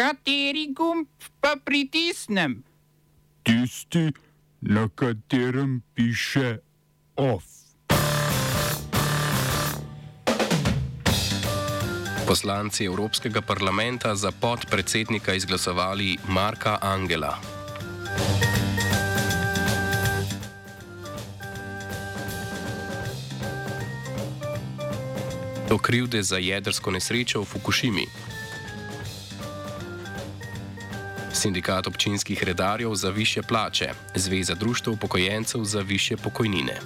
Kateri gumb pa pritisnem? Tisti, na katerem piše OF. Poslanci Evropskega parlamenta za podpredsednika izglasovali Marka Angela. O krivde za jedrsko nesrečo v Fukushimi. Sindikat občinskih redarjev za više plače, Zveza društv upokojencev za više pokojnine.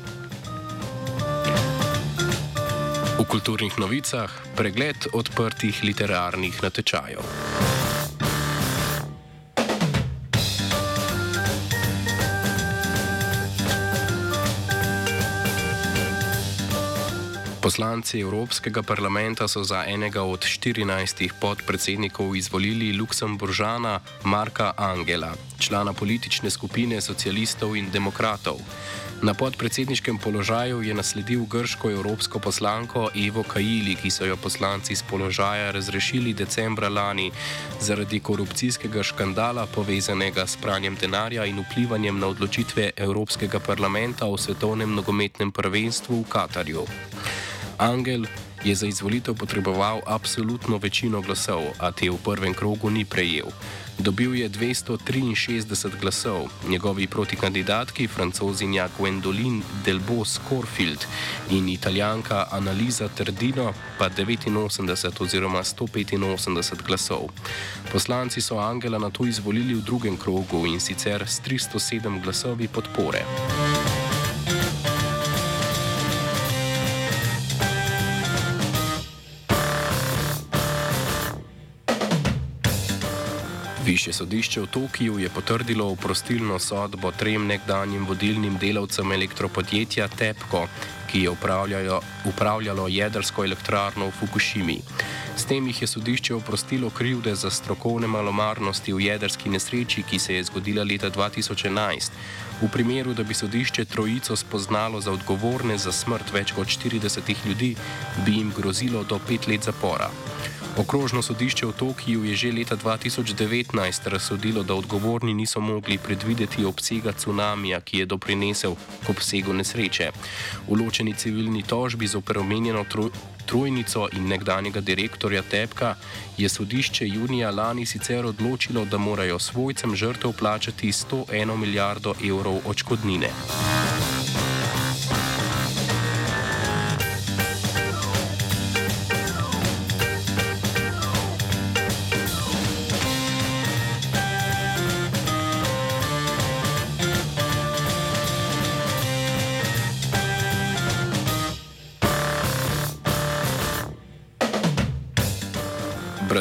V kulturnih novicah pregled odprtih literarnih natečajev. Poslanci Evropskega parlamenta so za enega od 14 podpredsednikov izvolili Luksemburžana Marka Angela, člana politične skupine socialistov in demokratov. Na podpredsedniškem položaju je nasledil grško-evropsko poslanko Evo Kajili, ki so jo poslanci z položaja razrešili decembra lani zaradi korupcijskega škandala povezanega s pranjem denarja in vplivanjem na odločitve Evropskega parlamenta o svetovnem nogometnem prvenstvu v Katarju. Angel je za izvolitev potreboval absolutno večino glasov, a te v prvem krogu ni prejel. Dobil je 263 glasov, njegovi protikandidatki, francozinja Gwendolyn Delbos Corfield in italijanka Analiza Trdino, pa 89 oziroma 185 glasov. Poslanci so Angela na to izvolili v drugem krogu in sicer s 307 glasovi podpore. Više sodišče v Tokiu je potrdilo oprostilno sodbo trem nekdanjim vodilnim delavcem elektropodjetja TEPCO, ki je upravljalo jedrsko elektrarno v Fukushimi. S tem jih je sodišče oprostilo krivde za strokovne malomarnosti v jedrski nesreči, ki se je zgodila leta 2011. V primeru, da bi sodišče trojico spoznalo za odgovorne za smrt več kot 40 ljudi, bi jim grozilo do pet let zapora. Okrožno sodišče v Tokiju je že leta 2019 razsodilo, da odgovorni niso mogli predvideti obsega cunamija, ki je doprinesel k obsegu nesreče. V ločeni civilni tožbi z operomenjeno trojnico in nekdanjega direktorja Tepka je sodišče junija lani sicer odločilo, da morajo svojcem žrtev plačati 101 milijardo evrov očkodnine.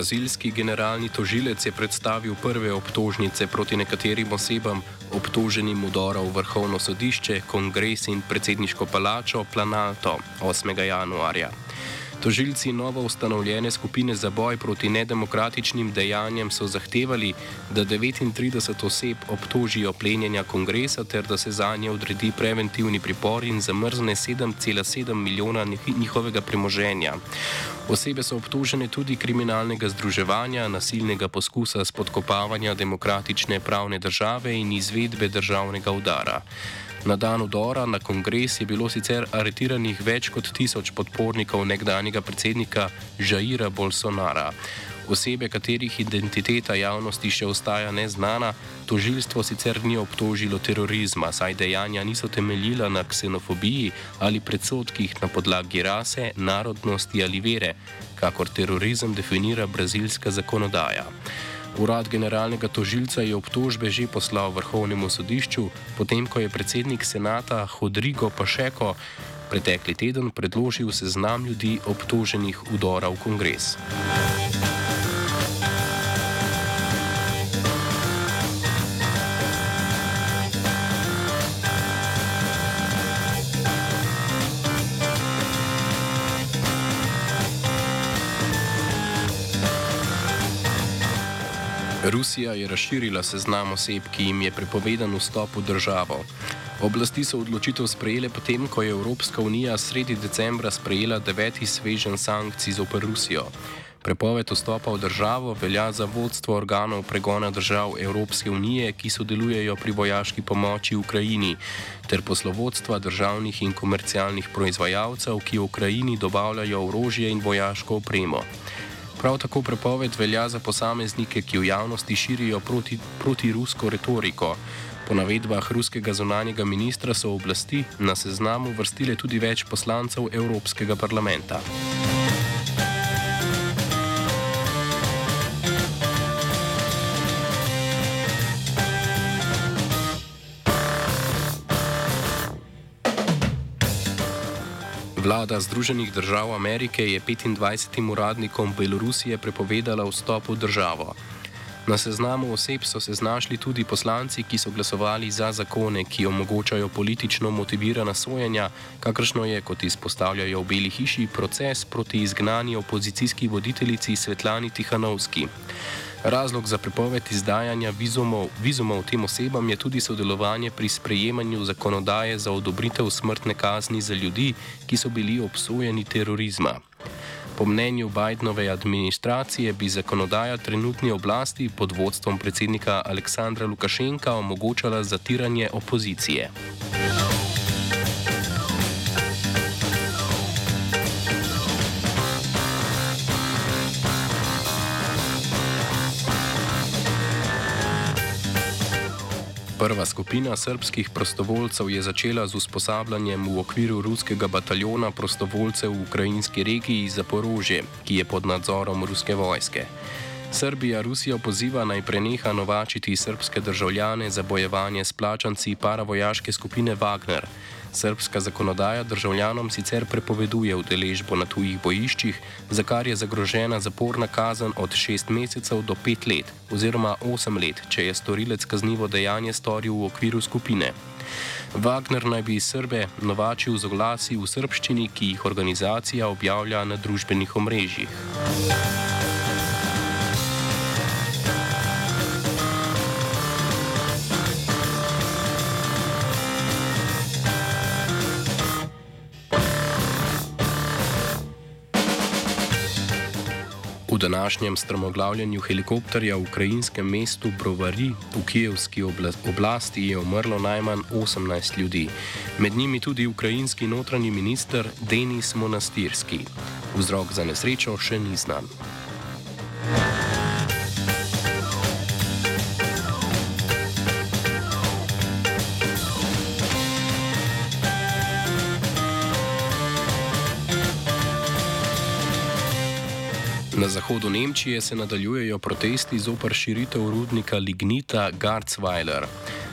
Brazilski generalni tožilec je predstavil prve obtožnice proti nekaterim osebam, obtoženim udora v vrhovno sodišče, kongres in predsedniško palačo Planalto 8. januarja. Tožilci novo ustanovljene skupine za boj proti nedemokratičnim dejanjem so zahtevali, da 39 oseb obtožijo plenjenja kongresa ter da se za nje odredi preventivni pripor in zamrzne 7,7 milijona njihovega premoženja. Osebe so obtožene tudi kriminalnega združevanja, nasilnega poskusa spodkopavanja demokratične pravne države in izvedbe državnega udara. Na dan udora na kongres je bilo sicer aretiranih več kot tisoč podpornikov nekdanjega predsednika Žaira Bolsonara. Osebe, katerih identiteta javnosti še ostaja neznana, tožilstvo sicer ni obtožilo terorizma, saj dejanja niso temeljila na ksenofobiji ali predsotkih na podlagi rase, narodnosti ali vere, kakor terorizem definira brazilska zakonodaja. Urad generalnega tožilca je obtožbe že poslal vrhovnemu sodišču, potem ko je predsednik senata Rodrigo Pašeko pretekli teden predložil seznam ljudi obtoženih udora v kongres. Rusija je razširila seznam oseb, ki jim je prepovedan vstop v državo. Oblasti so odločitev sprejele potem, ko je Evropska unija sredi decembra sprejela deveti svežen sankcij zoper Rusijo. Prepoved vstopa v državo velja za vodstvo organov pregona držav Evropske unije, ki sodelujejo pri vojaški pomoči Ukrajini, ter poslovodstva državnih in komercialnih proizvajalcev, ki Ukrajini dobavljajo orožje in vojaško opremo. Prav tako prepoved velja za posameznike, ki v javnosti širijo proti, protirusko retoriko. Po navedbah ruskega zunanjega ministra so oblasti na seznamu vrstile tudi več poslancev Evropskega parlamenta. Vlada Združenih držav Amerike je 25 uradnikom Belorusije prepovedala vstop v državo. Na seznamu oseb so se znašli tudi poslanci, ki so glasovali za zakone, ki omogočajo politično motivirana sojenja, kakršno je, kot izpostavljajo v Beli hiši, proces proti izgnani opozicijski voditeljici Svetlani Tihanovski. Razlog za prepoved izdajanja vizumov, vizumov tem osebam je tudi sodelovanje pri sprejemanju zakonodaje za odobritev smrtne kazni za ljudi, ki so bili obsojeni terorizma. Po mnenju Bidenove administracije bi zakonodaja trenutni oblasti pod vodstvom predsednika Aleksandra Lukašenka omogočala zatiranje opozicije. Prva skupina srpskih prostovoljcev je začela z usposabljanjem v okviru ruskega bataljona prostovoljcev v ukrajinski regiji Zaporožje, ki je pod nadzorom ruske vojske. Srbija Rusijo poziva naj preneha novačiti srpske državljane za bojevanje s plačanci paravojaške skupine Wagner. Srpska zakonodaja državljanom sicer prepoveduje udeležbo na tujih bojiščih, za kar je zagrožena zaporna kazen od 6 mesecev do 5 let oziroma 8 let, če je storilec kaznivo dejanje storil v okviru skupine. Wagner naj bi Srbe novačil z oglasi v srpščini, ki jih organizacija objavlja na družbenih omrežjih. Današnjem strmoglavljanju helikopterja v ukrajinskem mestu Brovari v kijevski oblasti je umrlo najmanj 18 ljudi, med njimi tudi ukrajinski notranji minister Denis Monastirski. Vzrok za nesrečo še ni znan. Na zahodu Nemčije se nadaljujejo protesti zoper širitev rudnika lignita Garzweiler.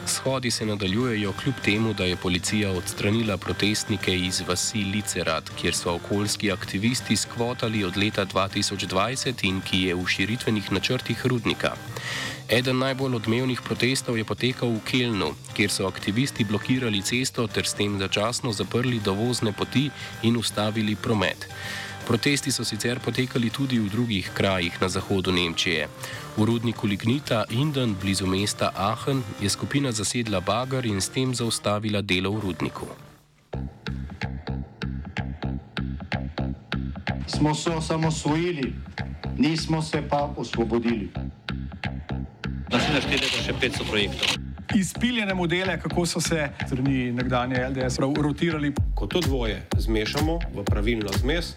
Shodi se nadaljujejo kljub temu, da je policija odstranila protestnike iz vasi Licerat, kjer so okoljski aktivisti skvotali od leta 2020 in ki je v širitvenih načrtih rudnika. Eden najbolj odmevnih protestov je potekal v Kelnu, kjer so aktivisti blokirali cesto ter s tem začasno zaprli dovozne poti in ustavili promet. Protesti so sicer potekali tudi v drugih krajih na zahodu Nemčije. V rudniku Lignita Inden blizu mesta Aachen je skupina zasedla bagar in s tem zaustavila delo v rudniku. Smo se osamosvojili, nismo se pa osvobodili. Naslednje število je še 500 projektov. Izpiljene modele, kako so se strani nekdanje LDS rotirali. Ko to dvoje zmešamo v pravilno zmes,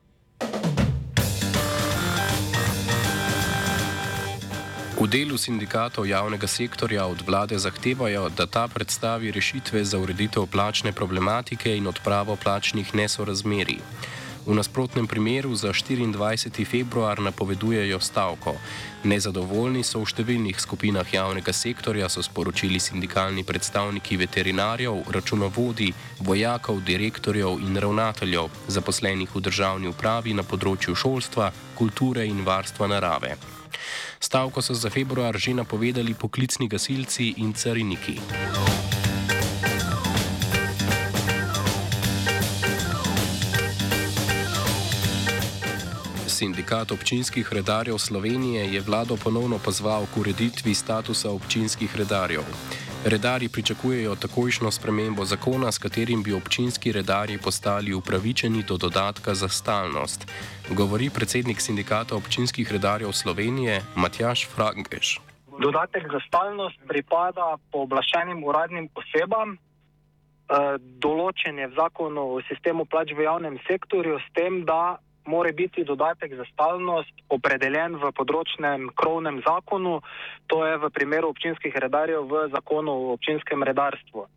Delu sindikatov javnega sektorja od vlade zahtevajo, da ta predstavi rešitve za ureditev plačne problematike in odpravo plačnih nesorazmerij. V nasprotnem primeru za 24. februar napovedujejo stavko. Nezadovoljni so v številnih skupinah javnega sektorja, so sporočili sindikalni predstavniki veterinarjev, računovodi, vojakov, direktorjev in ravnateljev, zaposlenih v državni upravi na področju šolstva, kulture in varstva narave. Stavko so za februar že napovedali poklicni gasilci in cariniki. Sindikat občinskih redarjev Slovenije je vlado ponovno pozval k ureditvi statusa občinskih redarjev. Redari pričakujejo takojšno spremembo zakona, s katerim bi občinski redari postali upravičeni do dodatka za stalnost, govori predsednik Sindikata občinskih redarjev Slovenije Matjaš Frankeš. Dodatek za stalnost pripada pooblaščenim uradnim osebam, določen je v zakonu o sistemu plač v javnem sektorju, s tem, da mora biti dodatek za stalnost opredeljen v področnem krovnem zakonu, to je v primeru občinskih redarjev v zakonu o občinskem redarstvu.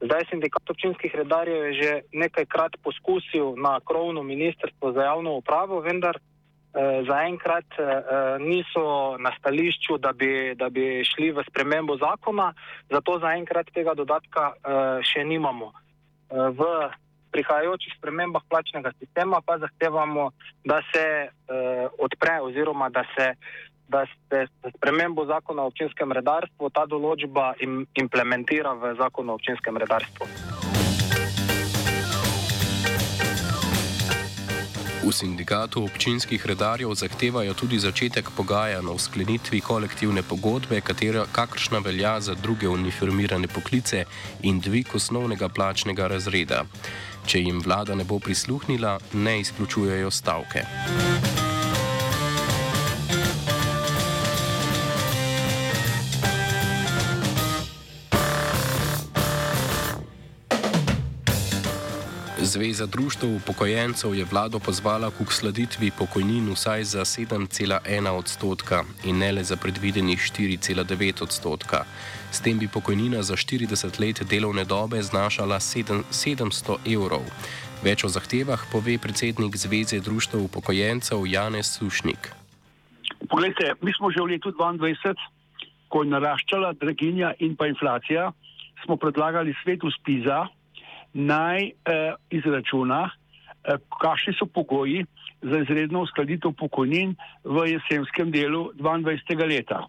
Zdaj sindikat občinskih redarjev je že nekajkrat poskusil na krovno ministrstvo za javno upravo, vendar eh, zaenkrat eh, niso na stališču, da bi, da bi šli v spremembo zakona, zato zaenkrat tega dodatka eh, še nimamo. Eh, v prihajajočih spremembah plačnega sistema pa zahtevamo, da se uh, odpre oziroma da se, da se spremembo zakona o občinskem redarstvu ta določba im, implementira v zakon o občinskem redarstvu. V sindikatu občinskih redarjev zahtevajo tudi začetek pogajanj o sklenitvi kolektivne pogodbe, katera kakršna velja za druge uniformirane poklice in dvig osnovnega plačnega razreda. Če jim vlada ne bo prisluhnila, ne izključujejo stavke. Zveza društv upokojencev je vlado pozvala k uskladitvi pokojnin vsaj za 7,1 odstotka in ne le za predvidenih 4,9 odstotka. S tem bi pokojnina za 40 let delovne dobe znašala 7, 700 evrov. Več o zahtevah pove predsednik Zveze društv upokojencev Janez Sušnik. Poglejte, mi smo že v letu 2022, ko je naraščala draginja in pa inflacija, smo predlagali svetu SPIZA, naj eh, izračuna, eh, kakšni so pogoji za izredno uskladitev pokojnin v jesenskem delu 22. leta.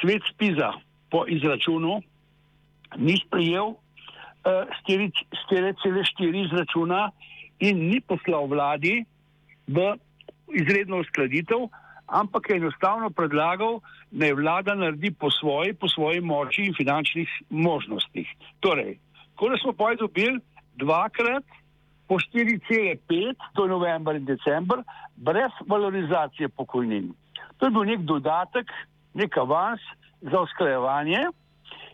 Svet Spiza po izračunu ni sprejel eh, 4,4 izračuna in ni poslal vladi v izredno uskladitev, ampak je enostavno predlagal, da je vlada naredi po svoji, po svoji moči in finančnih možnostih. Torej, ko smo pa dobili dvakrat po 4,5, to je november in december, brez valorizacije pokojnin. To je bil nek dodatek, nek avans za usklajevanje,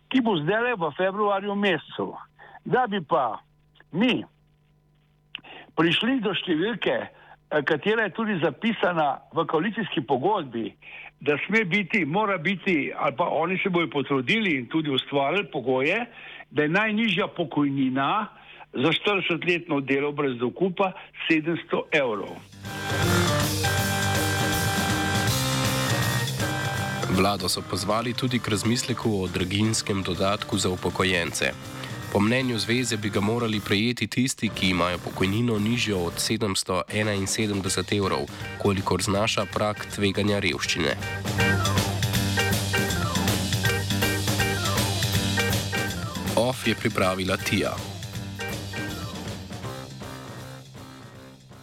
ki bo zdaj v februarju mesecu. Da bi pa mi prišli do številke, katera je tudi zapisana v koalicijski pogodbi, da sme biti, mora biti, ali pa oni se bojo potrudili in tudi ustvarili pogoje, da je najnižja pokojnina za 40-letno delo brez dokupa 700 evrov. Vlado so pozvali tudi k razmisleku o draginskem dodatku za upokojence. Po mnenju zveze bi ga morali prejeti tisti, ki imajo pokojnino nižjo od 771 evrov, kolikor znaša prak tveganja revščine. OF je pripravila Tija.